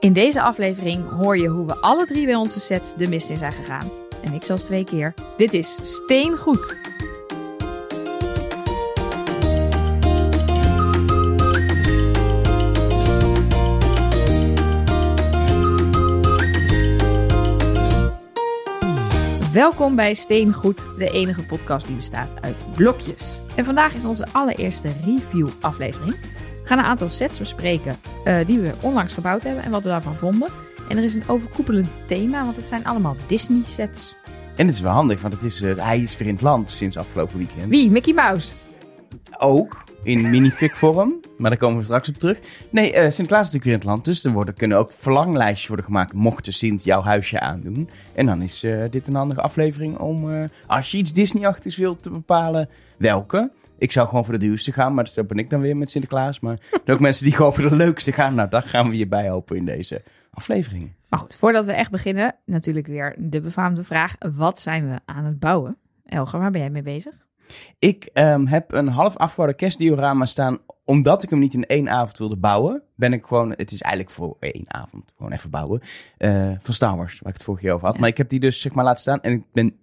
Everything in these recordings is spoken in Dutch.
In deze aflevering hoor je hoe we alle drie bij onze sets de mist in zijn gegaan. En ik zelfs twee keer. Dit is Steengoed. Welkom bij Steengoed, de enige podcast die bestaat uit blokjes. En vandaag is onze allereerste review-aflevering. We gaan een aantal sets bespreken eh, die we onlangs gebouwd hebben en wat we daarvan vonden. En er is een overkoepelend thema, want het zijn allemaal Disney-sets. En het is wel handig, want het is, eh, hij is weer in het land sinds afgelopen weekend. Wie? Mickey Mouse? Ook in minifig vorm, maar daar komen we straks op terug. Nee, eh Sinterklaas is natuurlijk weer in het land, dus er worden, kunnen ook verlanglijstjes worden gemaakt mochten Sint jouw huisje aandoen. En dan is dit een handige aflevering om, als je iets Disney-achtigs wilt, te bepalen welke. Ik zou gewoon voor de duurste gaan, maar dat ben ik dan weer met Sinterklaas. Maar er zijn ook mensen die gewoon voor de leukste gaan. Nou, daar gaan we je bij helpen in deze aflevering. Maar goed, voordat we echt beginnen, natuurlijk weer de befaamde vraag. Wat zijn we aan het bouwen? Elger, waar ben jij mee bezig? Ik ehm, heb een half afgebouwde kerstdiorama staan. Omdat ik hem niet in één avond wilde bouwen, ben ik gewoon. Het is eigenlijk voor één avond. Gewoon even bouwen. eh, van Star Wars, waar ik het vorige keer over had. Ja. Maar ik heb die dus zeg maar laten staan. En ik ben.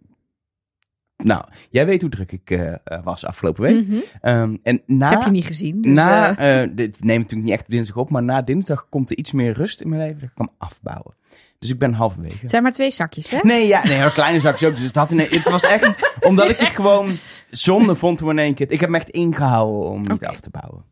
Nou, jij weet hoe druk ik eh, eh, was afgelopen week. Mhm. Ehm, en na. Heb je niet gezien. Dus, na, eh, dit neem ik natuurlijk niet echt dinsdag op, maar na dinsdag komt er iets meer rust in mijn leven. Dat ik kan afbouwen. Dus ik ben halverwege. het zijn maar twee zakjes, hè? Nee, ja, nee, kleine zakjes ook. Dus het, had het was echt, omdat ik het gewoon zonde vond om in één keer. Ik heb me echt ingehouden om niet Oké. af te bouwen.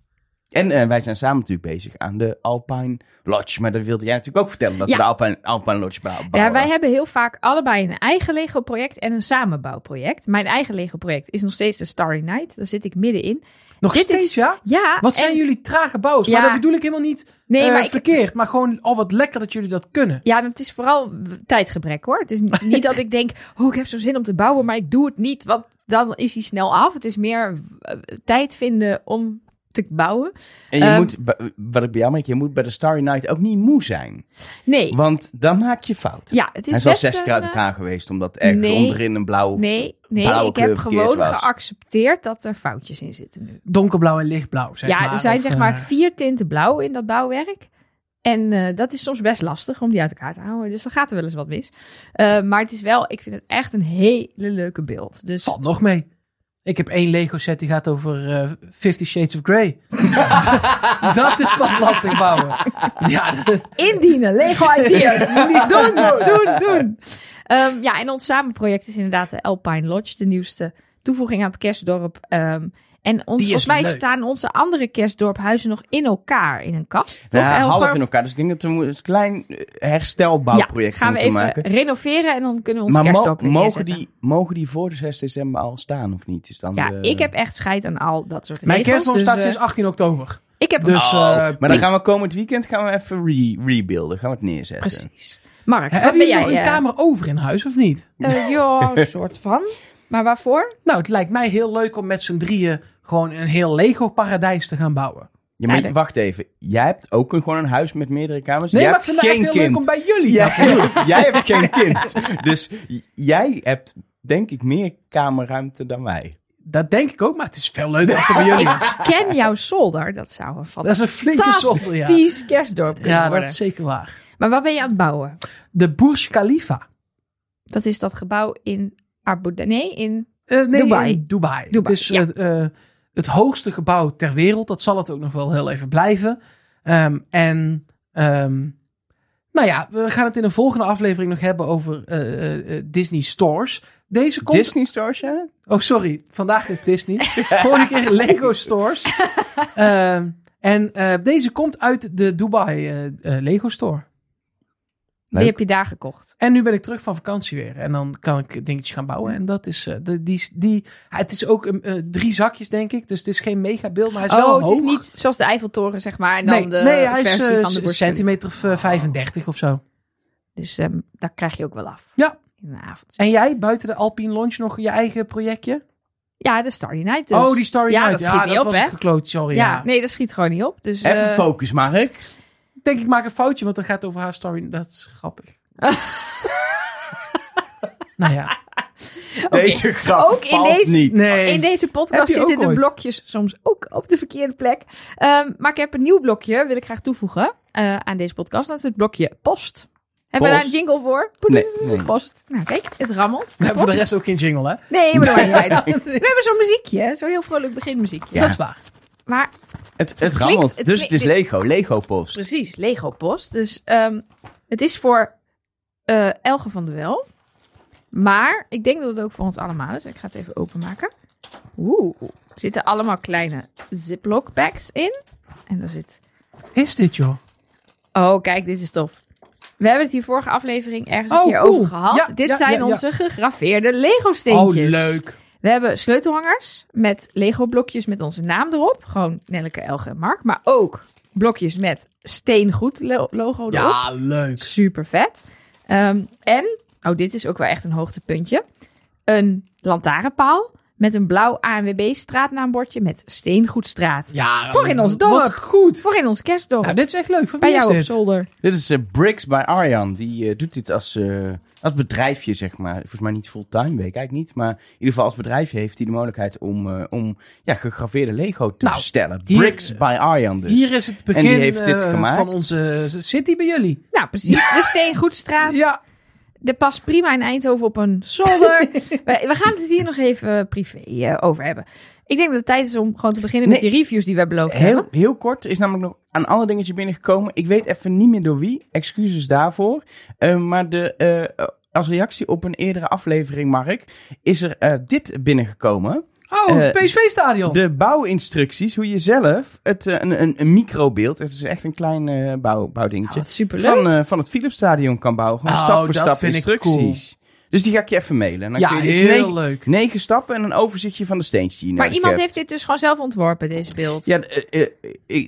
En eh, wij zijn samen natuurlijk bezig aan de Alpine Lodge. Maar dat wilde jij natuurlijk ook vertellen, dat Ja. we de Alpine, Alpine Lodge bouwen. Ja, wij hebben heel vaak allebei een eigen Lego-project en een samenbouwproject. Mijn eigen Lego-project is nog steeds de Starry Night. Daar zit ik middenin. Nog Dit steeds, is- ja? Ja. Wat en- zijn jullie trage bouwers? Ja. Maar dat bedoel ik helemaal niet Nee, eh, maar ik, verkeerd. Maar gewoon al wat lekker dat jullie dat kunnen. Ja, het is vooral tijdgebrek hoor. Het is niet, dat ik denk, oh, ik heb zo'n zin om te bouwen, maar ik doe het niet, want dan is hij snel af. Het is meer eh, tijd vinden om te bouwen. En je Ehm, moet, wat ik bij jou merk, je moet bij de Starry Night ook niet moe zijn. Nee, Want dan maak je fout. ja, het is Hij is al best zes keer uit eh, elkaar geweest, omdat ergens nee. onderin een blauw... Nee, nee, blauwe ik heb gewoon was. geaccepteerd dat er foutjes in zitten nu. Donkerblauw en lichtblauw, zeg ja, maar. er zijn Of, zeg maar eh, vier tinten blauw in dat bouwwerk. En eh, dat is soms best lastig om die uit elkaar te houden. Dus dan gaat er wel eens wat mis. Eh, maar het is wel, ik vind het echt een hele leuke beeld. Dus Valt nog mee. Ik heb één Lego set die gaat over eh Fifty Shades of Grey. dat is pas lastig bouwen. Ja, indienen, Lego ideas. doen, doen, doen. Ehm, ja, en ons samenproject is inderdaad de Alpine Lodge, de nieuwste toevoeging aan het kerstdorp. Ehm, en ons, volgens mij leuk. staan onze andere kerstdorphuizen nog in elkaar in een kast. Toch, Ja, Elger? half in elkaar. Dus ik denk dat we een klein eh, herstelbouwproject ja, gaan we moeten even maken. renoveren en dan kunnen we ons Maar mo- kerstdorp weer mogen, die, mogen die voor de 6 december al staan of niet? Is dan Ja, de- ik heb echt scheid aan al dat soort mijn kerstboom dus, staat eh, sinds 18 oktober. Ik heb Dus, Oh, eh, maar dan gaan we komend weekend gaan we even re rebuilden. Gaan we het neerzetten. Precies. Mark, wat hebben ben jullie nog een kamer over in huis of niet? eh, ja, een soort van. Maar waarvoor? Nou, het lijkt mij heel leuk om met z'n drieën gewoon een heel Lego-paradijs te gaan bouwen. Ja, maar Ja, wacht even. Jij hebt ook een, gewoon een huis met meerdere kamers. Nee, jij maar ik hebt vind het heel kind. leuk om bij jullie doen. jij hebt geen kind. Dus jij hebt denk ik meer kamerruimte dan wij. Dat denk ik ook, maar het is veel leuker als het bij jullie is. Ik ken jouw zolder. Dat zou een Dat is een flinke zolder, ja. fantastisch kerstdorp kunnen Ja, dat worden. is zeker waar. Maar wat ben je aan het bouwen? De Burj Khalifa. Dat is dat gebouw in Abu Dhabi. Nee, in... Eh, nee, Dubai. in Dubai. Dubai, Het is ja. eh, eh, het hoogste gebouw ter wereld. Dat zal het ook nog wel heel even blijven. Ehm, en ehm, nou ja, we gaan het in een volgende aflevering nog hebben over eh, eh, eh, Disney Stores. Deze komt... Disney Stores, ja? Oh, sorry. Vandaag is Disney. Vorige keer Lego Stores. Ehm, en deze komt uit de Dubai Lego Store. Die heb je daar gekocht. En nu ben ik terug van vakantie weer. En dan kan ik dingetjes gaan bouwen. En dat is, eh, de, die, die, het is ook een, eh, drie zakjes, denk ik. Dus het is geen mega beeld, maar hij is wel Oh, het hoog. is niet zoals de Eiffeltoren, zeg maar. En dan nee, de nee, hij is versie eh, van de centimeter of eh, 35 of zo. Dus ehm, daar krijg je ook wel af. Ja. In de avond. En jij, buiten de Alpine Launch, nog je eigen projectje? Ja, de Starry Night dus. Oh, die Starry Ja, Night. dat schiet ja, niet dat op, was hè? gekloot, sorry. ja, Ja. nee, dat schiet gewoon niet op. Dus, Even focus, Mark. Ik denk, ik maak een foutje, want dan gaat het over haar story. Dat is grappig. nou ja. Deze grap Ook in valt deze- niet. Nee. In deze podcast zitten de ooit? blokjes soms ook op de verkeerde plek. Ehm, maar ik heb een nieuw blokje, wil ik graag toevoegen. eh, aan deze podcast. Dat is het blokje post. Hebben we daar een jingle voor? Nee, nee. Post. Nou, kijk, het rammelt. We hebben voor de rest ook geen jingle, hè? Nee, maar dat maakt niet uit. We hebben zo'n muziekje, zo'n heel vrolijk beginmuziekje. Ja. Dat is waar. Maar Het, het klinkt- rammelt, het dus het is Lego. Lego Post. precies, Lego Post. Dus ehm, het is voor eh Elge van de Wel. Maar ik denk dat het ook voor ons allemaal is. Ik ga het even openmaken. Oeh, er zitten allemaal kleine Ziploc bags in. En daar zit... Is dit, joh? Oh, kijk, dit is tof. We hebben het hier vorige aflevering ergens een Oh, keer cool. over gehad. Ja, dit ja, zijn ja, ja. onze gegraveerde Lego Oh, leuk. We hebben sleutelhangers met Lego blokjes met onze naam erop. Gewoon Nelleke, Elge en Mark. Maar ook blokjes met steengoed lo- logo erop. Ja, leuk. Super vet. Ehm, en, oh dit is ook wel echt een hoogtepuntje. Een lantaarnpaal met een blauw ANWB straatnaambordje met Steengoedstraat. Ja, Voor in ons dorp. Wat goed. Voor in ons kerstdorp. Nou, dit is echt leuk. Voor bij wie is jou op dit? zolder. Dit is eh, Bricks by Arjan. Die eh, doet dit als, eh, als bedrijfje, zeg maar. Volgens mij niet fulltime, weet ik eigenlijk niet. Maar in ieder geval als bedrijfje heeft hij de mogelijkheid om, eh, om ja, gegraveerde Lego te Nou, bestellen. hier- Bricks by Arjan dus. Hier is het die begin heeft dit eh, gemaakt. van onze city bij jullie. Nou, precies. De Steengoedstraat. Ja, Dat past prima in Eindhoven op een zolder. we, we gaan het hier nog even privé eh, over hebben. Ik denk dat het tijd is om gewoon te beginnen met die reviews die we beloofd Heel, hebben. heel kort is namelijk nog een ander dingetje binnengekomen. Ik weet even niet meer door wie. Excuses daarvoor. Eh, maar de, eh, als reactie op een eerdere aflevering, Mark, is er eh, dit binnengekomen. Oh, Eh, PSV-stadion. De bouwinstructies, hoe je zelf het, eh, een, een, een microbeeld, het is echt een klein eh, bouw, bouwdingetje, superleuk. van, van het Philipsstadion kan bouwen. Gewoon Oh, stap voor stap instructies. Dus die ga ik je even mailen. En dan ja, kun je dus heel negen, leuk. negen stappen en een overzichtje van de steentjes die je maar iemand hebt. heeft dit dus gewoon zelf ontworpen, deze beeld. Ja,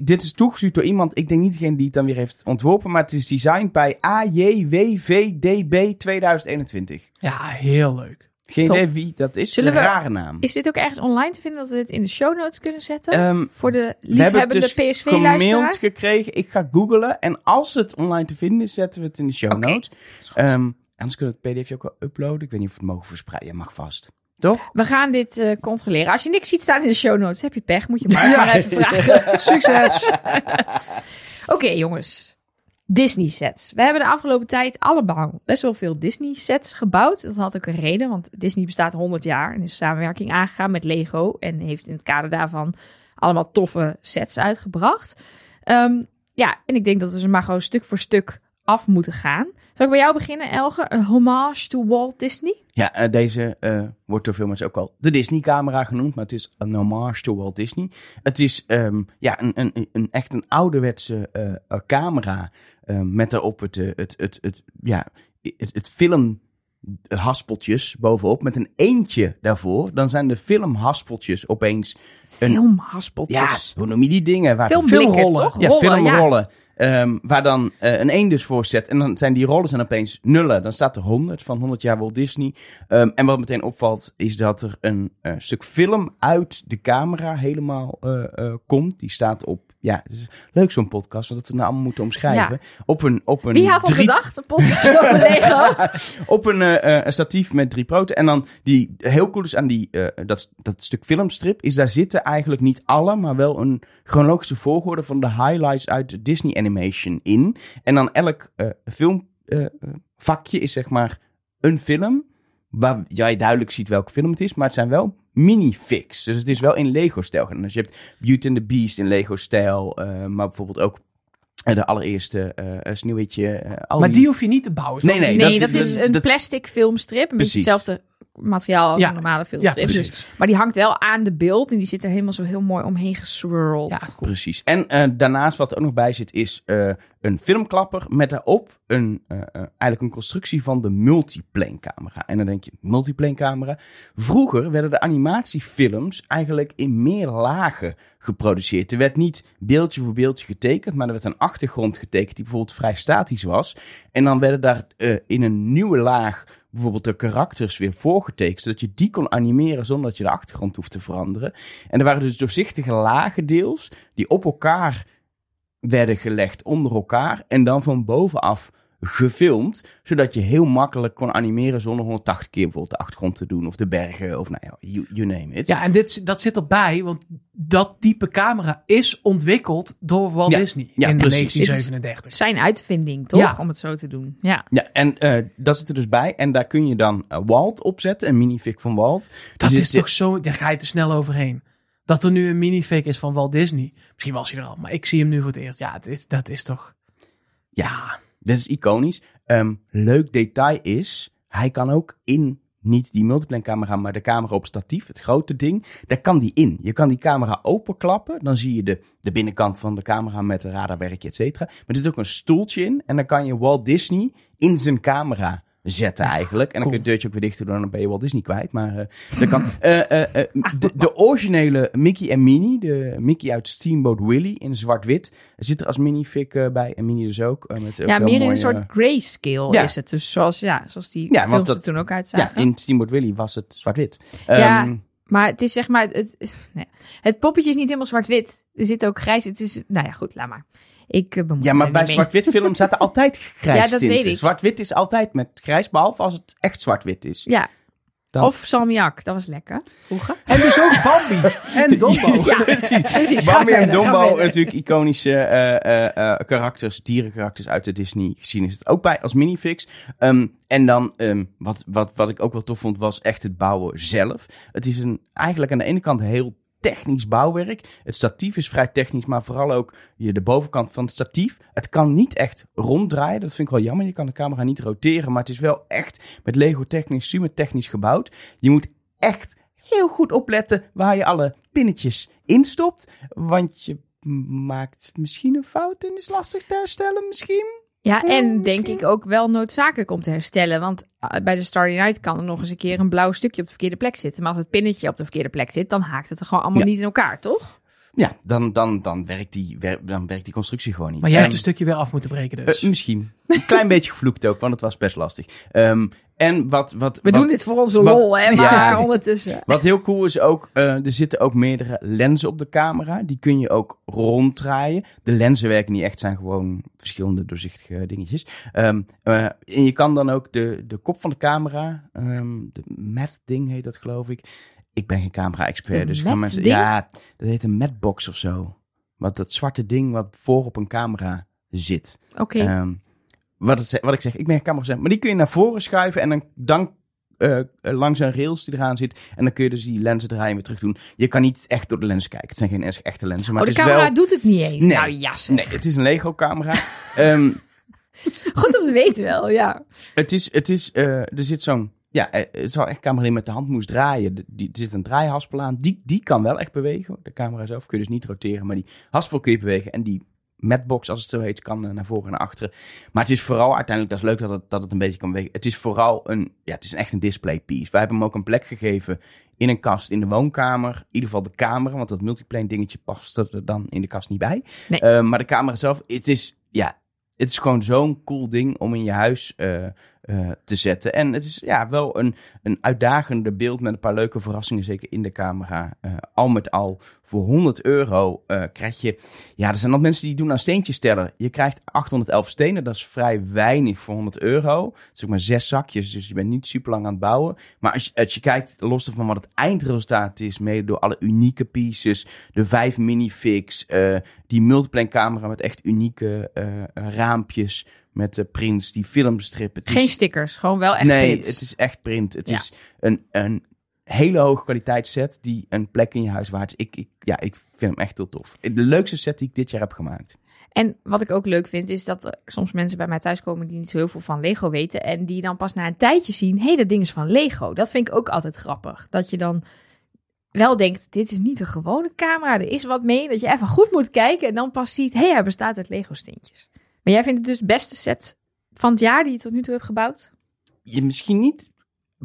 dit is toegestuurd door iemand. Ik denk niet degene die het dan weer heeft ontworpen. Maar het is designed bij AJWVDB 2021. Ja, heel leuk. Geen Top. idee wie dat is. Zullen een we- rare naam. Is dit ook ergens online te vinden dat we dit in de show notes kunnen zetten? Ehm, Voor de we hebben het liefhebbende dus PSV-luisteraar? gekregen. Ik ga googlen. En als het online te vinden is, zetten we het in de show notes. Ehm, anders kunnen we het pdf ook wel uploaden. Ik weet niet of we het mogen verspreiden. Ja, mag vast. Toch? We gaan dit eh, controleren. Als je niks ziet staan in de show notes, heb je pech. Moet je maar, maar even vragen. Succes. Oké, jongens. Disney sets. We hebben de afgelopen tijd allemaal best wel veel Disney sets gebouwd. Dat had ook een reden, want Disney bestaat 100 jaar en is samenwerking aangegaan met Lego en heeft in het kader daarvan allemaal toffe sets uitgebracht. Ehm, ja, en ik denk dat we ze maar gewoon stuk voor stuk af moeten gaan. Zal ik bij jou beginnen, Elge? Een homage to Walt Disney? Ja, eh, deze eh, wordt door veel mensen ook al de Disney-camera genoemd, maar het is een homage to Walt Disney. Het is ehm, ja, een, een, een, echt een ouderwetse eh, camera met daarop het, het, het, het, ja, het, het film haspeltjes bovenop met een eentje daarvoor. Dan zijn de filmhaspeltjes opeens een... Ja, Filmhaspeltjes. hoe noem je die dingen? Waar filmrollen. ja, Rollen, ja. Ehm, waar dan eh, een 1 dus voor zet. En dan zijn die rollen zijn opeens nullen. Dan staat er 100 van 100 jaar Walt Disney. Ehm, en wat meteen opvalt is dat er een eh, stuk film uit de camera helemaal eh, komt. Die staat op. Ja, het is leuk zo'n podcast, dat we nou allemaal moeten omschrijven. Op een, op een Wie had dat drie- bedacht? Een podcast over Lego? op een, een statief met drie poten. En dan die heel cool is aan die, dat, dat stuk filmstrip, is daar zitten eigenlijk niet alle, maar wel een chronologische volgorde van de highlights uit Disney Animation in. En dan elk eh filmvakje is zeg maar een film. Waar jij duidelijk ziet welke film het is, maar het zijn wel mini-fix. Dus het is wel in Lego-stijl. Dus je hebt Beauty and the Beast in Lego-stijl, eh, maar bijvoorbeeld ook eh, de allereerste eh Sneeuwwitje. eh, al Maar die hoef je niet te bouwen. Nee, nee, Nee, dat dat, is- een dat- plastic filmstrip. Een beetje Precies. hetzelfde materiaal als Ja. een normale Ja, precies. Dus, maar die hangt wel aan de beeld en die zit er helemaal zo heel mooi omheen geswirled. Ja, cool. Precies. En eh, daarnaast wat er ook nog bij zit is eh, een filmklapper met daarop een, eh, eigenlijk een constructie van de multiplane camera. En dan denk je, multiplane camera? Vroeger werden de animatiefilms eigenlijk in meer lagen geproduceerd. Er werd niet beeldje voor beeldje getekend, maar er werd een achtergrond getekend die bijvoorbeeld vrij statisch was. En dan werden daar eh, in een nieuwe laag bijvoorbeeld de karakters weer voorgetekend, zodat je die kon animeren zonder dat je de achtergrond hoeft te veranderen. En er waren dus doorzichtige lagen deels, die op elkaar werden gelegd onder elkaar en dan van bovenaf gefilmd, zodat je heel makkelijk kon animeren zonder 180 keer bijvoorbeeld de achtergrond te doen of de bergen of nou ja, you, you name it. Ja, en dit, dat zit erbij, want dat type camera is ontwikkeld door Walt Ja, Disney ja, in precies. 1937. Zijn uitvinding, toch? Ja. Om het zo te doen. Ja. Ja, en eh, dat zit er dus bij. En daar kun je dan eh, Walt opzetten, een minifig van Walt. Dat Dus is het- toch zo, daar ga je te snel overheen. Dat er nu een minifig is van Walt Disney. Misschien was hij er al, maar ik zie hem nu voor het eerst. Ja, het is, dat is toch... Ja, dit is iconisch. Ehm, leuk detail is, hij kan ook in, niet die multiplane camera, maar de camera op statief, het grote ding, daar kan die in. Je kan die camera openklappen, dan zie je de, de binnenkant van de camera met de radarwerkje, et cetera. Maar er zit ook een stoeltje in en dan kan je Walt Disney in zijn camera zetten eigenlijk. En dan kun je het deurtje ook weer dicht doen, dan ben je Walt Disney kwijt. Maar eh, dat kan. Eh, eh, eh, de, de originele Mickey en Minnie, de Mickey uit Steamboat Willie in zwart-wit, zit er als minifig bij. En Minnie dus ook. met ook Ja, meer in een soort grayscale ja. is het. Dus zoals, ja, zoals die Ja, films dat- er toen ook ja, uitzagen. in Steamboat Willie was het zwart-wit. Ja, Ehm, Maar het is zeg maar... Het, nee. het poppetje is niet helemaal zwart-wit. Er zit ook grijs. Het is... Nou ja, goed, laat maar. Ik eh, bemoei ja, maar bij zwart-wit film zaten altijd grijs Ja, dat tinten. weet ik. Zwart-wit is altijd met grijs, behalve als het echt zwart-wit is. Ja. Dan- Of salmiak. Dat was lekker. Vroeger. En dus ook Bambi en Dombo. Ja, precies. Ga Bambi en verder. natuurlijk iconische eh, karakters, dierenkarakters uit de Disney gezien is het ook bij als minifix. Ehm, en dan, ehm, wat, wat, wat ik ook wel tof vond, was echt het bouwen zelf. Het is een, eigenlijk aan de ene kant heel technisch bouwwerk. Het statief is vrij technisch, maar vooral ook de bovenkant van het statief. Het kan niet echt ronddraaien, dat vind ik wel jammer. Je kan de camera niet roteren, maar het is wel echt met Lego technisch, super technisch gebouwd. Je moet echt heel goed opletten waar je alle pinnetjes instopt. Want je maakt misschien een fout en is lastig te herstellen misschien. Ja, en denk ik ook wel noodzakelijk om te herstellen. Want uh, bij de Starry Night kan er nog eens een keer een blauw stukje op de verkeerde plek zitten. Maar als het pinnetje op de verkeerde plek zit, dan haakt het er gewoon allemaal Ja. niet in elkaar, toch? Ja, dan, dan, dan, werkt, die, wer- dan werkt die constructie gewoon niet. Maar jij En- hebt een stukje weer af moeten breken dus. eh, misschien. Een klein beetje gevloekt ook, want het was best lastig. Ehm, en wat, wat, We wat, doen dit voor onze wat- lol, hè? Maar Ja. ondertussen. Wat heel cool is ook, eh, er zitten ook meerdere lenzen op de camera. Die kun je ook ronddraaien. De lenzen werken niet echt, zijn gewoon verschillende doorzichtige dingetjes. Ehm, eh, en je kan dan ook de, de kop van de camera, ehm, de math ding heet dat geloof ik. Ik ben geen camera-expert, dus gaan mensen... ding? Ja, dat heet een matbox of zo. Wat dat zwarte ding wat voor op een camera zit. Oké. Ehm, wat, het, wat ik zeg, ik ben geen camera maar die kun je naar voren schuiven en dan, dan eh, langs een rails die eraan zit. En dan kun je dus die lenzen draaien en weer terug doen. Je kan niet echt door de lens kijken. Het zijn geen echt- echte lenzen, maar oh, de het is camera wel... doet het niet eens. Nee. Nou ja. Nee, het is een Lego camera. Ehm, Goed om te weten wel, ja. het is, het is, eh, er zit zo'n, ja, eh, het zou echt camera die met de hand moest draaien. Die, er zit een draaihaspel aan. Die, die kan wel echt bewegen. De camera zelf kun je dus niet roteren, maar die haspel kun je bewegen. En die matbox, als het zo heet, kan eh, naar voren en naar achteren. Maar het is vooral uiteindelijk, dat is leuk dat het, dat het een beetje kan bewegen. Het is vooral een, ja, het is echt een display piece. Wij hebben hem ook een plek gegeven in een kast in de woonkamer. In ieder geval de camera, want dat multiplane dingetje past er dan in de kast niet bij. Nee. Eh, maar de camera zelf, het is, ja, het is gewoon zo'n cool ding om in je huis eh, te zetten. En het is ja, wel een, een uitdagende beeld met een paar leuke verrassingen, zeker in de camera. Eh, al met al, voor 100 euro eh, krijg je... Ja, er zijn nog mensen die doen aan steentjes tellen. Je krijgt 811 stenen, dat is vrij weinig voor 100 euro. Het is ook maar zes zakjes, dus je bent niet super lang aan het bouwen. Maar als je, als je kijkt, los van wat het eindresultaat is, mede door alle unieke pieces, de vijf minifigs, die multiplane camera met echt unieke raampjes, met de prints, die filmstrip. Het Geen is, stickers, gewoon wel echt nee, prints. het is echt print. Het Ja. is een, een hele hoge kwaliteitsset die een plek in je huis waard is. Ik, ik, ja, ik vind hem echt heel tof. De leukste set die ik dit jaar heb gemaakt. En wat ik ook leuk vind, is dat er soms mensen bij mij thuiskomen die niet zo heel veel van Lego weten. En die dan pas na een tijdje zien, hé, hey, dat ding is van Lego. Dat vind ik ook altijd grappig. Dat je dan wel denkt, dit is niet een gewone camera, er is wat mee. Dat je even goed moet kijken en dan pas ziet, hé, hey, hij bestaat uit Lego steentjes. Maar jij vindt het dus de beste set van het jaar die je tot nu toe hebt gebouwd? Je misschien niet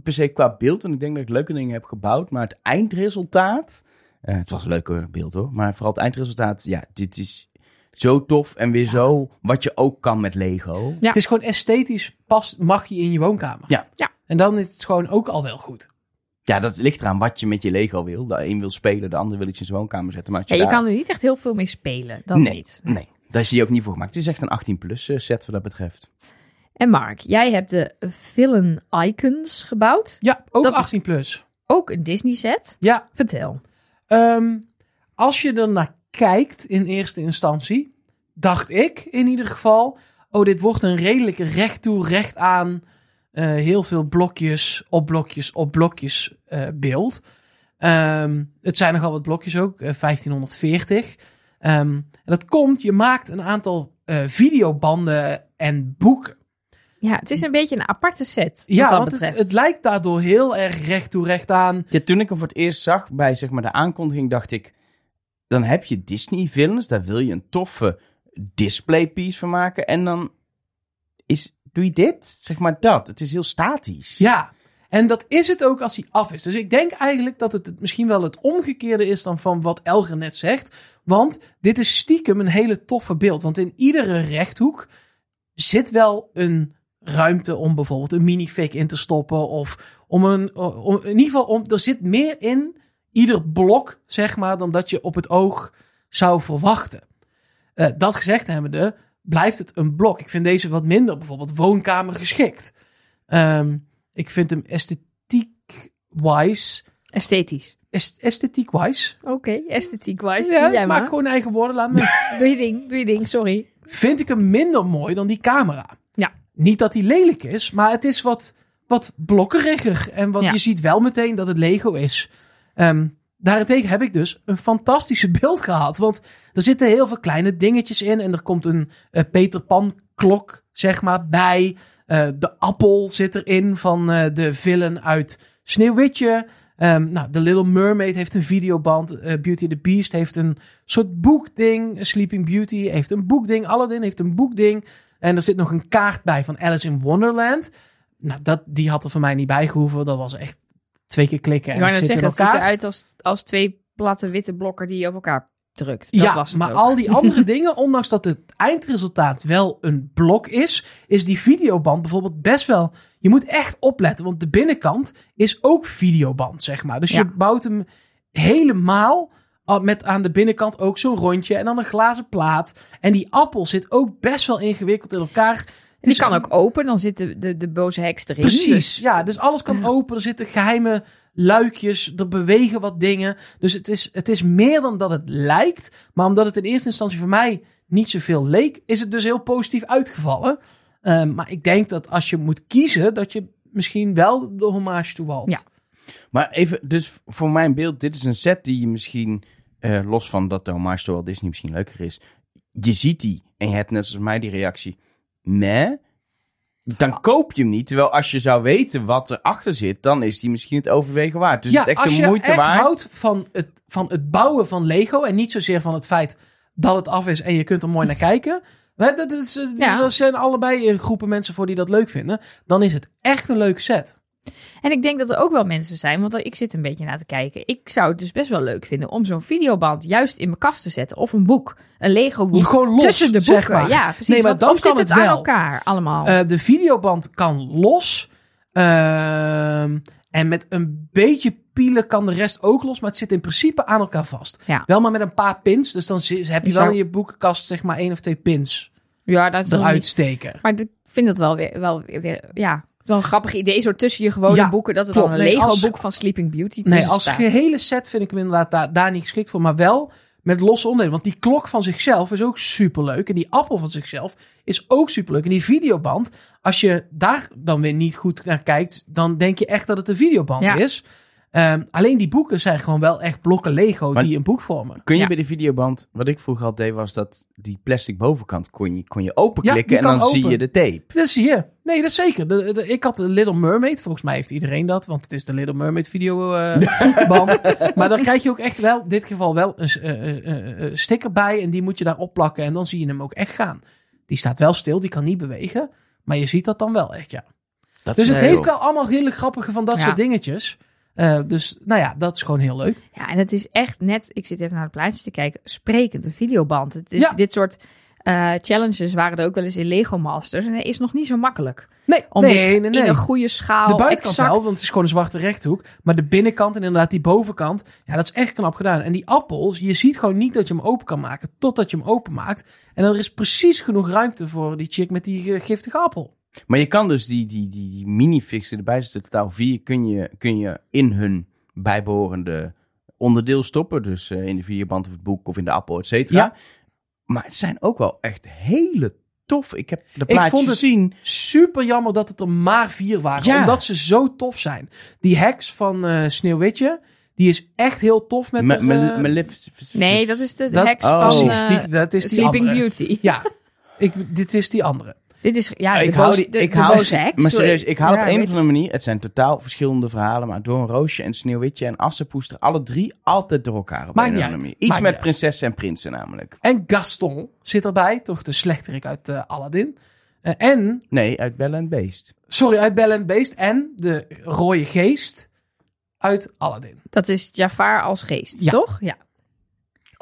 per se qua beeld, want ik denk dat ik leuke dingen heb gebouwd. Maar het eindresultaat, eh, het was een leuke beeld hoor. Maar vooral het eindresultaat, ja, dit is zo tof en weer zo wat je ook kan met Lego. Ja. Het is gewoon esthetisch, past, mag je in je woonkamer. Ja. Ja. En dan is het gewoon ook al wel goed. Ja, dat ligt eraan wat je met je Lego wil. De een wil spelen, de ander wil iets in zijn woonkamer zetten. Maar Ja, je daar- kan er niet echt heel veel mee spelen, dat nee, niet. Nee, daar is hij ook niet voor gemaakt. Het is echt een 18-plus set wat dat betreft. En Mark, jij hebt de Villain Icons gebouwd. Ja, ook Dat is- 18 plus. Ook een Disney set. Ja, Vertel. Ehm, als je er naar kijkt in eerste instantie, dacht ik in ieder geval, oh, dit wordt een redelijk recht toe, recht aan, eh, heel veel blokjes op blokjes op blokjes eh, beeld. Ehm, het zijn nogal wat blokjes ook, eh, 1540. Ehm, en dat komt, je maakt een aantal eh, videobanden en boeken. Ja, het is een beetje een aparte set. Wat Ja, dat want het, betreft. het lijkt daardoor heel erg recht toe, recht aan. Ja, toen ik hem voor het eerst zag bij zeg maar, de aankondiging, dacht ik... Dan heb je Disney villains, daar wil je een toffe displaypiece van maken. En dan is, doe je dit, zeg maar dat. Het is heel statisch. Ja, en dat is het ook als hij af is. Dus ik denk eigenlijk dat het misschien wel het omgekeerde is dan van wat Elger net zegt. Want dit is stiekem een hele toffe beeld. Want in iedere rechthoek zit wel een ruimte om bijvoorbeeld een minifig in te stoppen. Of om een. In ieder geval, om, er zit meer in ieder blok, zeg maar, dan dat je op het oog zou verwachten. Eh, dat gezegd hebbende, blijft het een blok. Ik vind deze wat minder, bijvoorbeeld woonkamer geschikt. Ehm, ik vind hem esthetiek-wise. Esthetisch. Est- Esthetiek-wise. Oké, esthetiek-wise. Ja, maak maar. gewoon eigen woorden. Laat me. Doe je ding, doe je ding, sorry. vind ik hem minder mooi dan die camera. Ja. Niet dat hij lelijk is, maar het is wat, wat blokkeriger. En wat, Ja. je ziet wel meteen dat het Lego is. Ehm, daarentegen heb ik dus een fantastische beeld gehad. Want er zitten heel veel kleine dingetjes in. En er komt een eh, Peter Pan klok, zeg maar, bij. Eh, de appel zit erin van eh, de villain uit Sneeuwwitje. Ehm, nou, The Little Mermaid heeft een videoband. eh, Beauty and the Beast heeft een soort boekding. Sleeping Beauty heeft een boekding. Aladdin heeft een boekding. En er zit nog een kaart bij van Alice in Wonderland. Nou, dat, die had er voor mij niet bij gehoeven. Dat was echt twee keer klikken Ik en wou het in het ziet eruit als, als twee platte witte blokken die je op elkaar drukt. Dat ja, was het maar ook. al die andere dingen, ondanks dat het eindresultaat wel een blok is, is die videoband bijvoorbeeld best wel. Je moet echt opletten, want de binnenkant is ook videoband, zeg maar. Dus Ja. je bouwt hem helemaal al met aan de binnenkant ook zo'n rondje en dan een glazen plaat. En die appel zit ook best wel ingewikkeld in elkaar. Het Die kan een- ook open, dan zit de, de, de boze heks erin. Precies, Dus- ja. Dus alles kan Ja. open. Er zitten geheime luikjes. Er bewegen wat dingen. Dus het is, het is meer dan dat het lijkt. Maar omdat het in eerste instantie voor mij niet zoveel leek, is het dus heel positief uitgevallen. Ehm, maar ik denk dat als je moet kiezen, dat je misschien wel de hommage toewalt. Ja. Maar even, dus voor mijn beeld, dit is een set die je misschien, eh, los van dat de hommage to Walt Disney misschien leuker is, je ziet die en je hebt net zoals mij die reactie, meh, dan koop je hem niet. Terwijl als je zou weten wat erachter zit, dan is die misschien het overwegen waard. Dus ja, het is echt als de je moeite echt waard. houdt van het, van het bouwen van Lego en niet zozeer van het feit dat het af is en je kunt er mooi naar kijken. Dat, is, eh, Ja. dat zijn allebei eh, groepen mensen voor die dat leuk vinden. Dan is het echt een leuke set. En ik denk dat er ook wel mensen zijn, want ik zit een beetje naar te kijken. Ik zou het dus best wel leuk vinden om zo'n videoband juist in mijn kast te zetten. Of een boek, een Lego boek. Gewoon los, tussen de zeg boeken. maar. Ja, precies. Nee, maar want dan of kan zit het aan wel. elkaar allemaal? Eh, de videoband kan los. Ehm, en met een beetje pielen kan de rest ook los. Maar het zit in principe aan elkaar vast. Ja. Wel maar met een paar pins. Dus dan heb je wel in je boekenkast zeg maar één of twee pins ja, dat eruit steken. Maar ik vind dat wel weer, wel weer ja, wel een grappig idee. Zo tussen je gewone Ja, boeken, dat het klopt. dan een Nee, Lego als- boek van Sleeping Beauty Nee, als staat. gehele set vind ik hem inderdaad daar, daar niet geschikt voor. Maar wel met losse onderdelen. Want die klok van zichzelf is ook superleuk. En die appel van zichzelf is ook superleuk. En die videoband, als je daar dan weer niet goed naar kijkt, dan denk je echt dat het een videoband Ja. is. Ehm, alleen die boeken zijn gewoon wel echt blokken Lego Maar- die een boek vormen. Kun je Ja. bij de videoband, wat ik vroeger al deed, was dat die plastic bovenkant kon je, kon je openklikken en dan zie je de tape. Dat zie je. Nee, dat is zeker. De, de- ik had de Little Mermaid. Volgens mij heeft iedereen dat. Want het is de Little Mermaid video eh, band. Maar dan krijg je ook echt wel, in dit geval wel, een eh, eh, eh, eh, sticker bij. En die moet je daar opplakken. En dan zie je hem ook echt gaan. Die staat wel stil. Die kan niet bewegen. Maar je ziet dat dan wel echt, ja. Dat Dus het heeft wel allemaal hele grappige van dat Ja. soort dingetjes. Eh, dus nou ja, dat is gewoon heel leuk. Ja, en het is echt net, ik zit even naar de plaatjes te kijken, sprekend, een videoband. Het is Ja. dit soort eh, challenges waren er ook wel eens in Lego Masters. En het is nog niet zo makkelijk. Nee, Om nee, dit nee, nee. in een goede schaal, De buitenkant exact. wel, want het is gewoon een zwarte rechthoek. Maar de binnenkant en inderdaad die bovenkant, ja, dat is echt knap gedaan. En die appels, je ziet gewoon niet dat je hem open kan maken, totdat je hem open maakt. En dan er is precies genoeg ruimte voor die chick met die eh, giftige appel. Maar je kan dus die, die, die, die minifixen, erbij zitten totaal vier, kun je, kun je in hun bijbehorende onderdeel stoppen. Dus eh, in de vierband of het boek of in de appel, et cetera. Ja. Maar het zijn ook wel echt hele tof. Ik heb de Ik plaatjes vond het- gezien. Super jammer dat het er maar vier waren. Ja. Omdat ze zo tof zijn. Die heks van eh Sneeuwwitje, die is echt heel tof met Me- de, me- eh, Nee, dat is de, dat- heks oh. van die, dat is die Sleeping andere. Beauty. Ja, ik, dit is die andere. Dit is ja, ik hou die, ik heks. maar serieus, ik haal op een of andere manier, het zijn totaal verschillende verhalen, maar Doornroosje en Sneeuwwitje en Assepoester, alle drie altijd door elkaar op een manier. Iets met prinsessen en prinsen namelijk. En Gaston zit erbij, toch de slechterik uit eh, Aladdin. Eh, en, Nee, uit Belle en Beest. sorry, uit Belle and Beast. En de rode geest uit Aladdin. Dat is Jafar als geest, toch? Ja.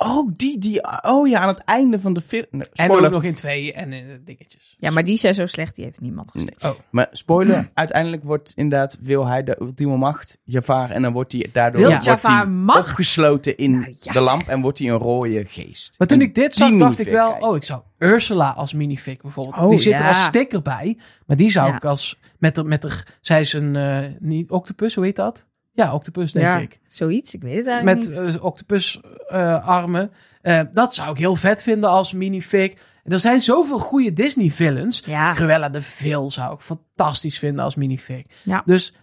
Oh, die, die, oh ja, aan het einde van de film. Nee, En ook nog in twee en in dingetjes. ja, maar die zijn zo slecht, die heeft niemand gezien. Nee. Oh. Maar spoiler, uiteindelijk wordt inderdaad, wil hij de ultieme macht, Jafar, en dan wordt hij daardoor Wil wordt Jafar hij macht? opgesloten in Nou, ja, de lamp en wordt hij een rode geest. Maar toen En ik dit zag, dacht ik wel... Oh, ik zou Ursula als minifig bijvoorbeeld. Oh, die zit er ja. als sticker bij. Maar die zou Ja. ik als... Met de, met de, zij is een... eh, niet octopus, hoe heet dat? Ja, octopus denk ja, ik. zoiets. Ik weet het eigenlijk Met niet. eh, octopus eh, armen. Eh, dat zou ik heel vet vinden als minifig. En er zijn zoveel goede Disney villains. ja, Cruella de Vil zou ik fantastisch vinden als minifig. Ja. Dus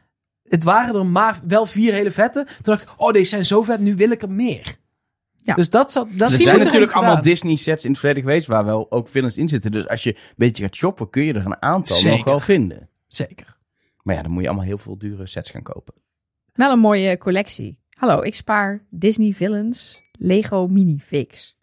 het waren er maar wel vier hele vette. Toen dacht ik, oh deze zijn zo vet, nu wil ik er meer. Ja. Dus dat zat... Dat Er zijn natuurlijk gedaan. allemaal Disney-sets in het verleden geweest waar wel ook villains in zitten. Dus als je een beetje gaat shoppen, kun je er een aantal nog wel vinden. Zeker. Maar ja, dan moet je allemaal heel veel dure sets gaan kopen. Wel een mooie collectie. Hallo, ik spaar Disney villains, Lego minifigs.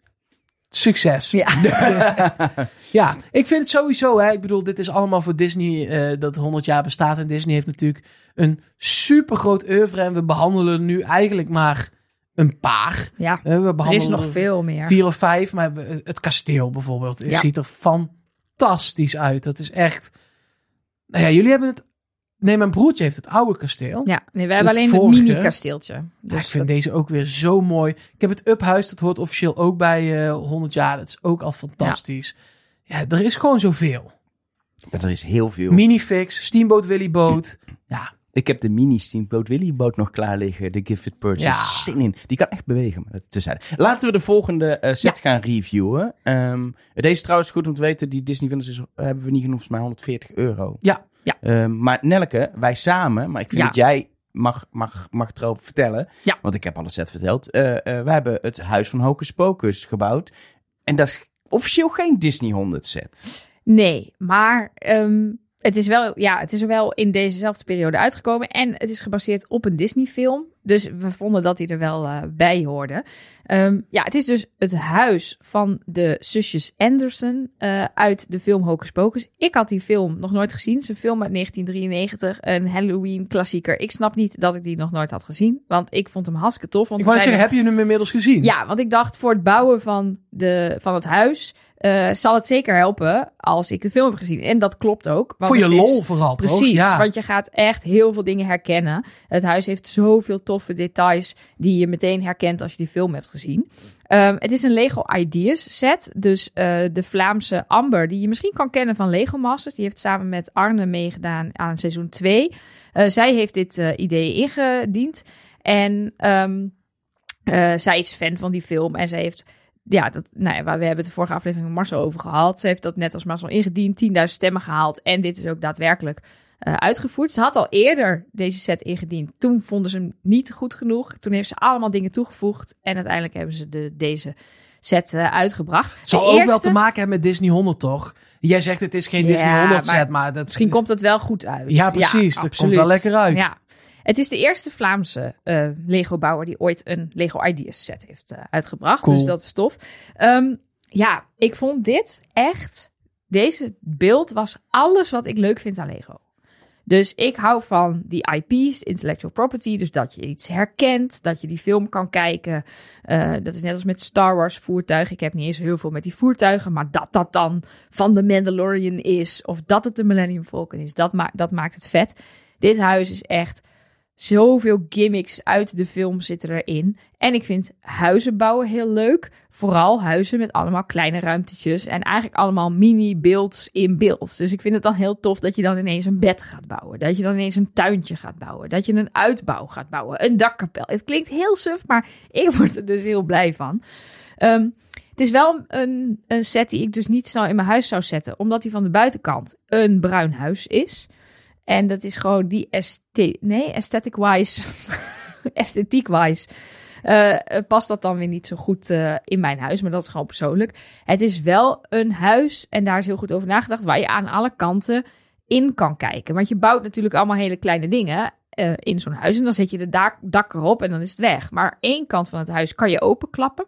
Succes. Ja. Ja, ik vind het sowieso, hè, ik bedoel, dit is allemaal voor Disney eh, dat 100 jaar bestaat. En Disney heeft natuurlijk een super groot oeuvre. En we behandelen nu eigenlijk maar een paar. Ja, Eh, we er behandelen is nog veel meer. vier of vijf. Maar het kasteel bijvoorbeeld het Ja. ziet er fantastisch uit. Dat is echt... Nou ja, jullie hebben het... Nee, mijn broertje heeft het oude kasteel. Ja, nee, we hebben Het alleen het vorige- mini-kasteeltje. Ja, Dus ik vind dat- deze ook weer zo mooi. Ik heb het Uphuis, dat hoort officieel ook bij eh 100 jaar. Dat is ook al fantastisch. Ja, er is gewoon zoveel. Dat er is heel veel. Minifix, Steamboat Willy Boat. Ja, ik heb de mini Steamboat Willy boot nog klaar liggen. De Gifted Purchase. Ja. Zin in. Die kan echt bewegen. Maar dat. Laten we de volgende eh, set gaan reviewen. Ehm, deze is trouwens goed om te weten. Die Disney Villains is, hebben we niet genoemd. maar 140 euro. Ja. Ja. Ehm, maar Nelke, wij samen. Maar ik vind Ja. dat jij mag, mag, mag het erover vertellen. Ja. Want ik heb alle set verteld. Eh eh wij hebben het huis van Hocus Pocus gebouwd. En dat is officieel geen Disney 100 set. Nee, maar ehm, het, is wel, ja, het is er wel in dezezelfde periode uitgekomen. En het is gebaseerd op een Disney-film. Dus we vonden dat hij er wel eh, bij hoorde. Ehm, ja, het is dus het huis van de zusjes Anderson eh, uit de film Hocus Pocus. Ik had die film nog nooit gezien. Het is een film uit 1993, een Halloween-klassieker. Ik snap niet dat ik die nog nooit had gezien. Want ik vond hem hartstikke tof. Want ik wou zeggen, heb je hem inmiddels gezien? ja, want ik dacht voor het bouwen van, de, van het huis eh, zal het zeker helpen als ik de film heb gezien. En dat klopt ook. Want Voor je is- lol vooral, toch? Precies, Ja. want je gaat echt heel veel dingen herkennen. Het huis heeft zoveel toffe details die je meteen herkent als je die film hebt gezien. Ehm, het is een Lego Ideas set. Dus eh, de Vlaamse Amber, die je misschien kan kennen van Lego Masters. Die heeft samen met Arne meegedaan aan seizoen 2. Eh, zij heeft dit eh, idee ingediend. En ehm, eh, zij is fan van die film. En zij heeft, ja, dat, nou ja, we hebben het de vorige aflevering met Marcel over gehad. Ze heeft dat net als Marcel ingediend, 10.000 stemmen gehaald. En dit is ook daadwerkelijk eh, uitgevoerd. Ze had al eerder deze set ingediend. Toen vonden ze hem niet goed genoeg. Toen heeft ze allemaal dingen toegevoegd. En uiteindelijk hebben ze de, deze set eh, uitgebracht. Het zal De ook wel te maken hebben met Disney 100, toch? Jij zegt het is geen Ja, Disney 100 maar set, maar dat Misschien komt het wel goed uit. Ja, precies. dat komt wel lekker uit. Ja. Het is de eerste Vlaamse eh, Lego-bouwer die ooit een Lego Ideas set heeft uitgebracht. Cool. Dus dat is tof. Ehm, ja, ik vond dit echt... Deze beeld was alles wat ik leuk vind aan Lego. Dus ik hou van die IP's, intellectual property. Dus dat je iets herkent, dat je die film kan kijken. Eh, dat is net als met Star Wars voertuigen. Ik heb niet eens heel veel met die voertuigen. Maar dat dat dan van de Mandalorian is. Of dat het de Millennium Falcon is. Dat, ma dat maakt het vet. Dit huis is echt Zoveel gimmicks uit de film zitten erin. En ik vind huizen bouwen heel leuk. Vooral huizen met allemaal kleine ruimtetjes. En eigenlijk allemaal mini-beelds in beeld. Dus ik vind het dan heel tof dat je dan ineens een bed gaat bouwen. Dat je dan ineens een tuintje gaat bouwen. Dat je een uitbouw gaat bouwen. Een dakkapel. Het klinkt heel suf, maar ik word er dus heel blij van. Um, het is wel een, een set die ik dus niet snel in mijn huis zou zetten. Omdat die van de buitenkant een bruin huis is. En dat is gewoon die esthetiek, nee, aesthetic-wise, esthetiek-wise, uh, past dat dan weer niet zo goed uh, in mijn huis. Maar dat is gewoon persoonlijk. Het is wel een huis, en daar is heel goed over nagedacht, waar je aan alle kanten in kan kijken. Want je bouwt natuurlijk allemaal hele kleine dingen uh, in zo'n huis. En dan zet je de dak, dak erop en dan is het weg. Maar één kant van het huis kan je openklappen.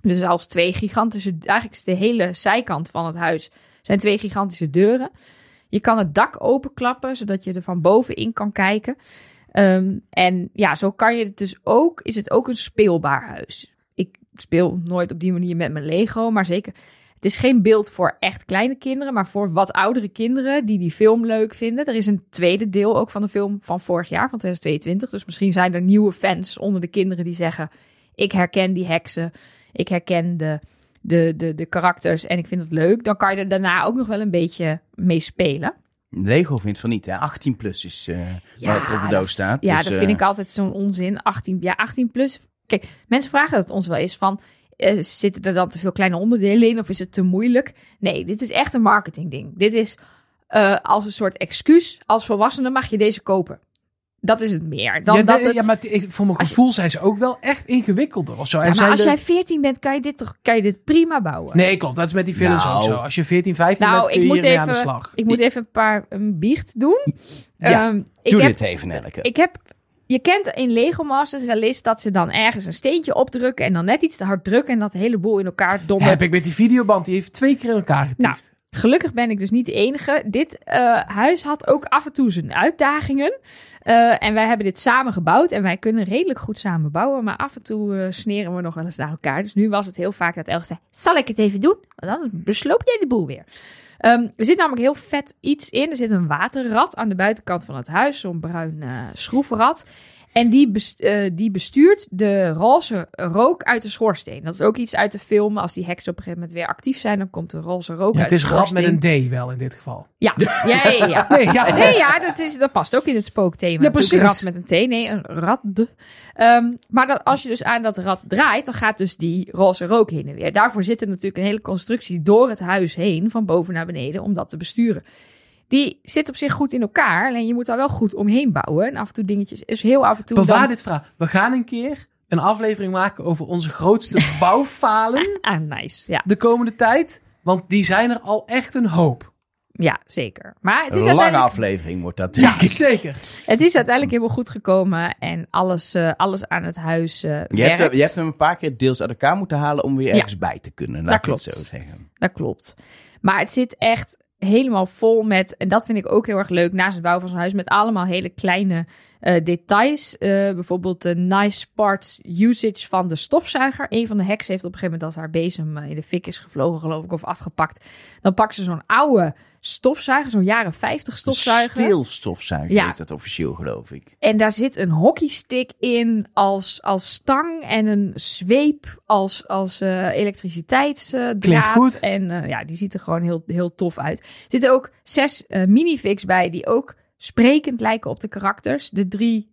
Dus als twee gigantische, eigenlijk is de hele zijkant van het huis, zijn twee gigantische deuren. Je kan het dak openklappen, zodat je er van bovenin kan kijken. Um, en ja, zo kan je het dus ook, is het ook een speelbaar huis. Ik speel nooit op die manier met mijn Lego, maar zeker. Het is geen beeld voor echt kleine kinderen, maar voor wat oudere kinderen die die film leuk vinden. Er is een tweede deel ook van de film van vorig jaar, van 2022. Dus misschien zijn er nieuwe fans onder de kinderen die zeggen: Ik herken die heksen. Ik herken de, de, de, de karakters en ik vind het leuk. Dan kan je er daarna ook nog wel een beetje mee spelen. Lego vindt van niet, hè? 18 plus is uh, ja, wat er op de doos staat. Ja, dus, dat vind uh, ik altijd zo'n onzin. 18, ja, 18 plus. Kijk, mensen vragen het ons wel eens van... Uh, zitten er dan te veel kleine onderdelen in of is het te moeilijk? Nee, dit is echt een marketingding. Dit is als een soort excuus. Als volwassene mag je deze kopen. Dat is het meer. Dan ja, dat het, ja, maar ik, voor mijn gevoel je, zijn ze ook wel echt ingewikkelder of zo. Ja, maar als de... jij 14 bent, kan je dit toch kan je dit prima bouwen? Nee, klopt. Dat is met die films nou, ook zo. Als je 14, 15 nou, bent, kun je hiermee aan de slag. Ik moet even een paar een biecht doen. Ja, um, doe ik dit heb, even, Elke. Ik heb... Je kent in Lego Masters wel eens dat ze dan ergens een steentje opdrukken en dan net iets te hard drukken en dat de hele boel in elkaar dondert. Heb ik met die videoband, die heeft twee keer in elkaar getiefd. Nou, Gelukkig ben ik dus niet de enige. Dit uh, huis had ook af en toe zijn uitdagingen. Uh, en wij hebben dit samen gebouwd. En wij kunnen redelijk goed samen bouwen. Maar af en toe uh, sneren we nog wel eens naar elkaar. Dus nu was het heel vaak dat Elge zei: Zal ik het even doen? Want dan besloop jij de boel weer. Um, er zit namelijk heel vet iets in. Er zit een waterrad aan de buitenkant van het huis. Zo'n bruin schroevenrad. En die, uh, die bestuurt de roze rook uit de schoorsteen. Dat is ook iets uit de film. Als die heksen op een gegeven moment weer actief zijn, dan komt de roze rook ja, uit de schoorsteen. Het is rad met een D wel in dit geval. Ja, ja, ja. ja. nee, ja. nee, ja dat, is, dat past ook in het spookthema. Ja, precies. Een rad met een T, nee, een rad. Um, maar dat, als je dus aan dat rad draait, dan gaat dus die roze rook heen en weer. Daarvoor zit er natuurlijk een hele constructie door het huis heen, van boven naar beneden, om dat te besturen die zit op zich goed in elkaar. Alleen je moet daar wel goed omheen bouwen. En af en toe dingetjes is heel af en toe. Bewaar dan... dit vraag. We gaan een keer een aflevering maken over onze grootste bouwfalen. ah, nice. Ja. De komende tijd. Want die zijn er al echt een hoop. Ja, zeker. Maar het is een lange uiteindelijk... aflevering wordt dat. Ja, zeker. Het is uiteindelijk helemaal goed gekomen en alles, uh, alles aan het huis uh, je werkt. hebt, je hebt hem een paar keer deels uit elkaar moeten halen om weer ergens ja. bij te kunnen. Laat dat ik klopt. het zo zeggen. Dat klopt. Maar het zit echt helemaal vol met, en dat vind ik ook heel erg leuk, naast het bouwen van zo'n huis, met allemaal hele kleine uh, details. Uh, bijvoorbeeld de nice parts usage van de stofzuiger. Een van de heksen heeft op een gegeven moment, als haar bezem in de fik is gevlogen, geloof ik, of afgepakt, dan pakt ze zo'n oude stofzuiger, zo'n jaren 50 stofzuiger. Steelstofzuiger ja. is dat officieel, geloof ik. En daar zit een hockeystick in als, als stang en een zweep als, als uh, elektriciteitsdraad. en uh, ja, die ziet er gewoon heel, heel tof uit. Er zitten ook zes uh, minifigs bij die ook sprekend lijken op de karakters. De drie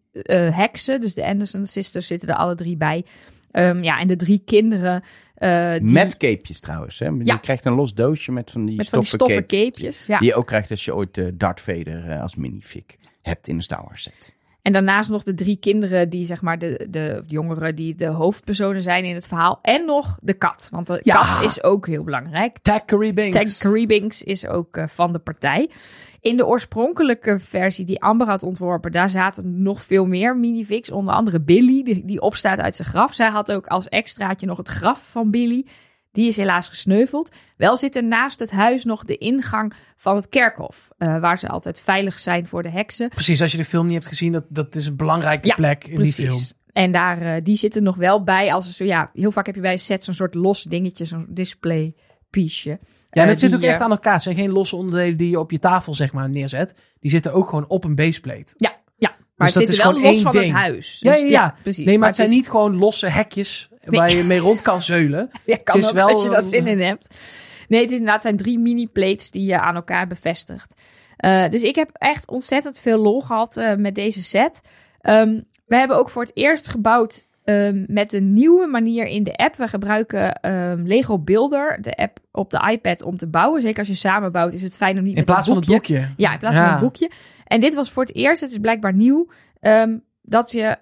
heksen, dus de Anderson sisters, zitten er alle drie bij. Um, ja, en de drie kinderen. Uh, die... Met capejes trouwens. Hè? Je Ja. krijgt een los doosje met van die Met van die stoffen stoffen. Ja. Die je ook krijgt als je ooit uh, Darth Vader uh, als minifig hebt in een Star Wars set. En daarnaast nog de drie kinderen die zeg maar de, de jongeren die de hoofdpersonen zijn in het verhaal. En nog de kat. Want de Ja. kat is ook heel belangrijk. Thackeray Binks. Is ook uh, van de partij. In de oorspronkelijke versie die Amber had ontworpen, daar zaten nog veel meer minifigs. Onder andere Billy, die, die opstaat uit zijn graf. Zij had ook als extraatje nog het graf van Billy. Die is helaas gesneuveld. Wel zit er naast het huis nog de ingang van het kerkhof. uh, waar ze altijd veilig zijn voor de heksen. Precies, als je de film niet hebt gezien, dat, dat is een belangrijke Ja, plek in die film. Precies. En daar, uh, die zitten nog wel bij. Als ja, heel vaak heb je bij een set zo'n soort los dingetje, zo'n display piece. Ja, en Uh, het zit ook echt eh, aan elkaar. Het zijn geen losse onderdelen die je op je tafel zeg maar neerzet. Die zitten ook gewoon op een baseplate. Ja, ja, Maar Dus het dat zit is wel gewoon los één van ding. het huis. Ja, Dus ja, ja. precies. Nee, maar het zijn is- niet gewoon losse hekjes waar je mee rond kan zeulen. Ja, kan Het is ook wel- als je daar zin in hebt. Nee, het is inderdaad zijn drie mini-plates die je aan elkaar bevestigt. Eh, dus ik heb echt ontzettend veel lol gehad eh, met deze set. Ehm, we hebben ook voor het eerst gebouwd ehm, met een nieuwe manier in de app. We gebruiken ehm, Lego Builder, de app op de iPad, om te bouwen. Zeker als je samen bouwt, is het fijn om niet In met plaats een van het boekje... Ja, in plaats van een boekje. En dit was voor het eerst, het is blijkbaar nieuw, ehm, dat, je,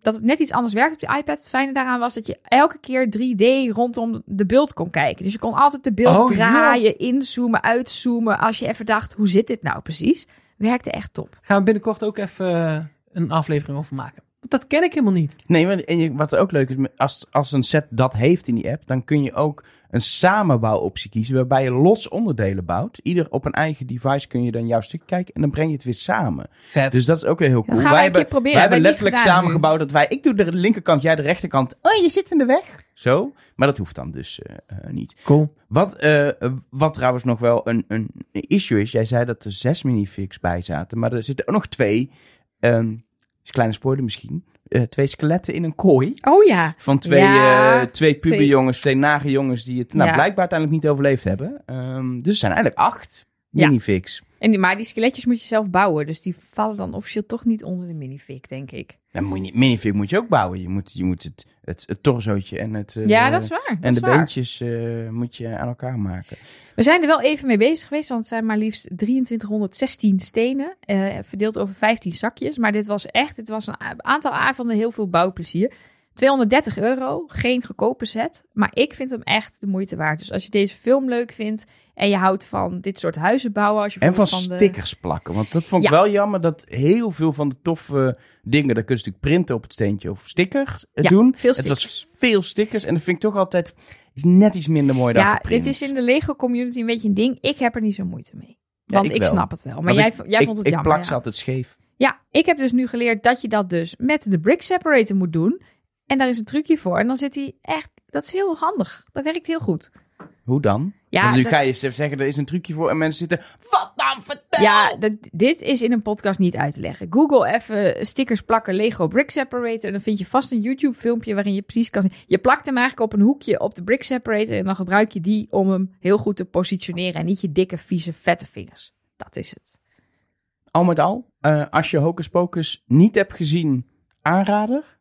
dat het net iets anders werkt op de iPad. Het fijne daaraan was dat je elke keer 3D rondom de beeld kon kijken. Dus je kon altijd de beeld Oh, ja. draaien, inzoomen, uitzoomen. Als je even dacht, hoe zit dit nou precies? Werkte echt top. Gaan we binnenkort ook even eh, een aflevering over maken. Want dat ken ik helemaal niet. Nee, maar en je- wat ook leuk is, als, als een set dat heeft in die app, dan kun je ook een samenbouwoptie kiezen waarbij je los onderdelen bouwt. Ieder op een eigen device kun je dan jouw stuk kijken en dan breng je het weer samen. Vet. Dus dat is ook weer heel cool. gaan wij hebben, proberen. wij hebben letterlijk niet gedaan samen nu. gebouwd dat wij, ik doe de linkerkant, jij de rechterkant. Oh, je zit in de weg. Zo, maar dat hoeft dan dus eh, eh, niet. cool. Wat, eh, wat trouwens nog wel een, een issue is, jij zei dat er zes minifigs bij zaten, maar er zitten ook nog twee, ehm is een kleine spoiler misschien, eh, twee skeletten in een kooi. Oh ja. Van twee, Ja, eh, twee puberjongens, twee nage jongens die het nou, Ja. blijkbaar uiteindelijk niet overleefd hebben. Ehm, dus er zijn eigenlijk acht Ja. minifigs. En die, maar die skeletjes moet je zelf bouwen. Dus die vallen dan officieel toch niet onder de minifig, denk ik. En moet je, minifig moet je ook bouwen. Je moet, je moet het, het, het torsootje en het... eh, ja, dat is waar. Dat En is de waar. beentjes eh, moet je aan elkaar maken. We zijn er wel even mee bezig geweest, want het zijn maar liefst 2316 stenen, eh, verdeeld over 15 zakjes. Maar dit was echt, het was een aantal avonden heel veel bouwplezier. 230 euro, geen goedkope set, maar ik vind hem echt de moeite waard. Dus als je deze film leuk vindt en je houdt van dit soort huizen bouwen, als je En van de- stickers plakken. Want dat vond ik Ja. wel jammer dat heel veel van de toffe dingen... daar kun je natuurlijk printen op het steentje of stickers eh, Ja, doen. veel Het stickers. was veel stickers en dat vind ik toch altijd... is net iets minder mooi dan Ja, dit is in de Lego community een beetje een ding. Ik heb er niet zo moeite mee. Ja, Want ik ik, snap het wel. Maar jij, ik- jij ik, vond het ik jammer. plak ja. ze altijd scheef. Ja, ik heb dus nu geleerd dat je dat dus met de brick separator moet doen. En daar is een trucje voor. En dan zit hij echt, dat is heel handig. Dat werkt heel goed. Hoe dan? Ja, Want nu dat- ga je zeggen, er is een trucje voor en mensen zitten... Wat dan? Vertel! Ja, dat, dit is in een podcast niet uit te leggen. Google even stickers plakken Lego Brick Separator. En dan vind je vast een YouTube filmpje waarin je precies kan zien. Je plakt hem eigenlijk op een hoekje op de Brick Separator. En dan gebruik je die om hem heel goed te positioneren. En niet je dikke, vieze, vette vingers. Dat is het. Al met al, eh, als je Hocus Pocus niet hebt gezien, aanrader.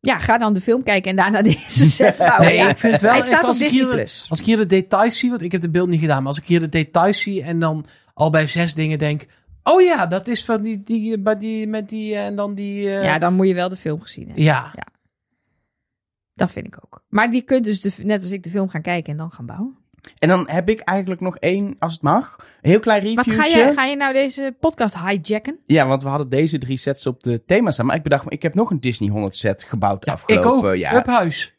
Ja, ga dan de film kijken en daarna deze set bouwen. Nee, Ja. ik vind het wel Hij staat als ik, Disney+. hier, Plus. als ik hier de details zie, want ik heb de beeld niet gedaan, maar als ik hier de details zie en dan al bij zes dingen denk, oh ja, dat is van die, die, bij die met die eh, en dan die. eh, Ja, dan moet je wel de film gezien hebben. ja. Dat vind ik ook. Maar die kunt dus de, net als ik de film gaan kijken en dan gaan bouwen. En dan heb ik eigenlijk nog één, als het mag, een heel klein Wat reviewtje. ga je, ga je nou deze podcast hijacken? Ja, want we hadden deze drie sets op de thema staan. Maar ik bedacht, ik heb nog een Disney 100 set gebouwd Ja, ik afgelopen ook. jaar. Huis.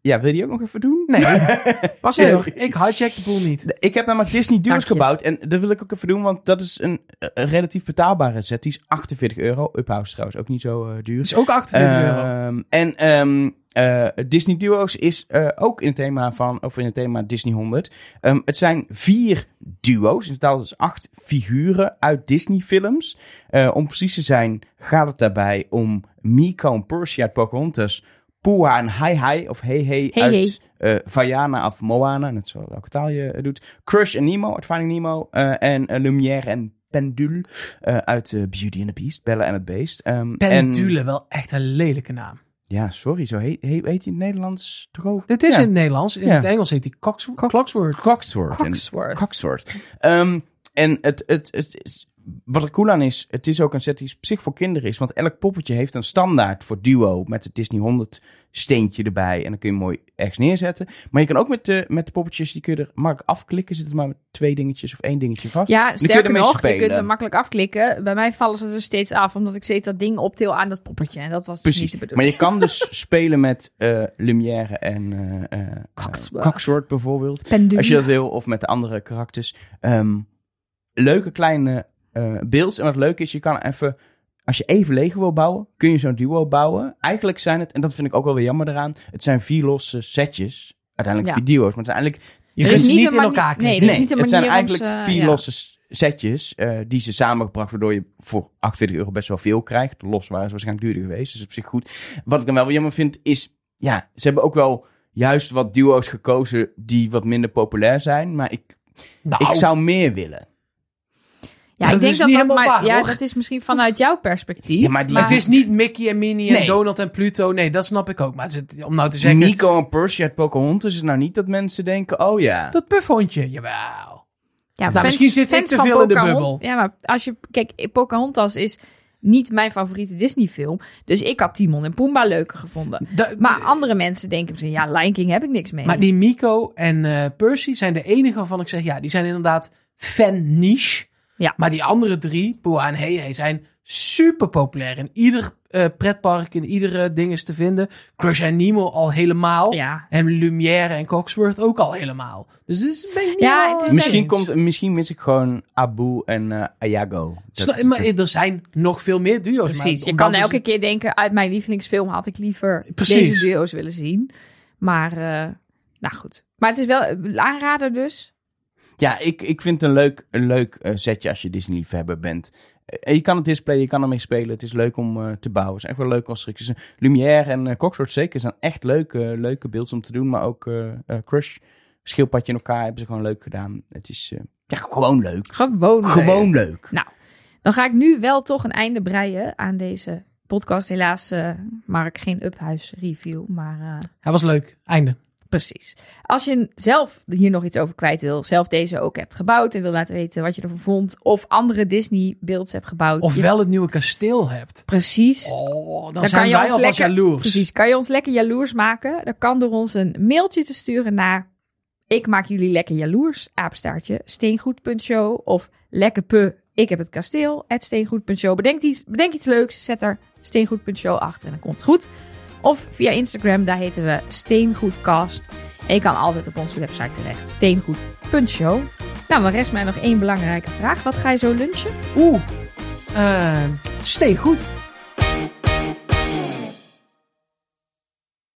Ja, wil je die ook nog even doen? Nee, er hoor, ik hijack de boel niet. Ik heb namelijk Disney Duos gebouwd. En dat wil ik ook even doen, want dat is een, eh, relatief betaalbare set. Die is 48 euro. Uphouse trouwens ook niet zo eh, duur. Het is ook 48 euro. Ehm, en ehm, eh, Disney Duo's is eh, ook in het thema van, of in het thema Disney 100. Ehm, het zijn vier duo's, in totaal dus acht figuren uit Disney films. Eh, om precies te zijn gaat het daarbij om Miko en Percy uit Pocahontas, Pua en Hai Hai of Hey Hey Hey uit eh Vaiana of Moana, net zo welke taal je doet. Crush en Nemo uit Finding Nemo eh, en Lumière en Pendule eh, uit Beauty and the Beast, Bella en het Beest. Ehm, en- Pendule, wel echt een lelijke naam. Ja, sorry, zo heet, heet, heet hij in het Nederlands toch ook? Dit is Ja. in het Nederlands. In Ja. het Engels heet hij Cox Clocksword. Cogsworth. Cogsworth. En, Cogsworth. Ehm, en het, het, het is, wat er cool aan is, het is ook een set die op zich voor kinderen is. Want elk poppetje heeft een standaard voor duo met het Disney 100 steentje erbij. En dan kun je mooi ergens neerzetten. Maar je kan ook met de, met de poppetjes, die kun je er makkelijk afklikken. Zit er maar met twee dingetjes of één dingetje vast. Ja, kun je sterker ermee nog, je spelen. kunt hem makkelijk afklikken. Bij mij vallen ze er steeds af, omdat ik steeds dat ding optil aan dat poppetje. En dat was dus niet Precies. de Maar je kan dus spelen met eh Lumière en Cogsworth. Cogsworth bijvoorbeeld. Pendule. Als je dat wil, of met de andere karakters. Ehm, leuke kleine eh beelds. En wat leuk is, je kan even... Als je even Lego wil bouwen, kun je zo'n duo bouwen. Eigenlijk zijn het, en dat vind ik ook wel weer jammer eraan... Het zijn vier losse setjes. Uiteindelijk Ja. vier duo's. Maar het zijn eigenlijk... Je kunt is ze niet in elkaar nee, knippen. een het zijn eigenlijk ze- vier ja. losse setjes uh, die ze samengebracht, waardoor je voor 28 euro best wel veel krijgt. Los waren ze waarschijnlijk duurder geweest, dus op zich goed. Wat ik dan wel jammer vind, is, ja, ze hebben ook wel juist wat duo's gekozen die wat minder populair zijn, maar ik, Nou, ik zou meer willen. Ja, Dat ik denk is dat niet dat, helemaal maar, waar, ja, hoor. dat is misschien vanuit jouw perspectief. Ja, maar die- maar het is niet Mickey en Minnie en Nee. Donald en Pluto. Nee, dat snap ik ook. Maar het om nou te zeggen, Nico en Percy uit Pocahontas is nou niet dat mensen denken, oh ja. dat puffhondje, jawel. Ja, Nou, misschien zit ik te veel in de bubbel. Ja, maar als je... Kijk, Pocahontas is niet mijn favoriete Disney film. Dus ik had Timon en Pumbaa leuker gevonden. Da- Maar andere mensen denken misschien... Ja, Lion King heb ik niks mee. Maar die Miko en eh, Percy zijn de enige waarvan ik zeg, ja, die zijn inderdaad fan niche. Ja. Maar die andere drie, Boa en Hey zijn super populair. In ieder eh, pretpark, in iedere ding is te vinden. Crush and Nemo al helemaal. Ja, En Lumière en Cogsworth ook al helemaal. Dus het is een beetje niet Ja, het is Misschien, eens. komt, misschien mis ik gewoon Abu en eh, Ayago. Dat- maar er zijn nog veel meer duo's. precies. Maar Je kan is- elke keer denken... Uit mijn lievelingsfilm had ik liever Precies. deze duo's willen zien. Maar, eh, nou goed. Maar het is wel een aanrader dus. Ja, ik, ik vind het een leuk, een leuk eh, setje als je Disney-liefhebber bent. Eh, je kan het displayen, je kan ermee spelen. Het is leuk om eh, te bouwen. Het is echt wel leuke constructies. Lumière en uh, zeker zijn echt leuke, leuke beelds om te doen. Maar ook Crush, schildpadje in elkaar hebben ze gewoon leuk gedaan. Het is eh, ja, gewoon leuk. Gewoon leuk. Leuk. Dan ga ik nu wel toch een einde breien aan deze podcast. Helaas eh ik geen Uphuis review, maar eh, Hij was leuk. Einde. Precies. Als je zelf hier nog iets over kwijt wil, zelf deze ook hebt gebouwd en wil laten weten wat je ervan vond, of andere Disney beelds hebt gebouwd. Of wel het nieuwe kasteel hebt. Precies. Oh, dan, Dan zijn kan je wij ons alvast lekker- jaloers. Precies, kan je ons lekker jaloers maken? Dan kan door ons een mailtje te sturen naar ik maak jullie lekker jaloers, apenstaartje, steengoed.show of lekker pu, ik heb het kasteel, at steengoed.show. Bedenk iets, bedenk iets leuks, zet er steengoed.show achter en dan komt het goed. Of via Instagram, daar heten we steengoedcast. En je kan altijd op onze website terecht, steengoed.show. Nou, dan rest mij nog één belangrijke vraag. Wat ga je zo lunchen? Oeh. Eh, steengoed.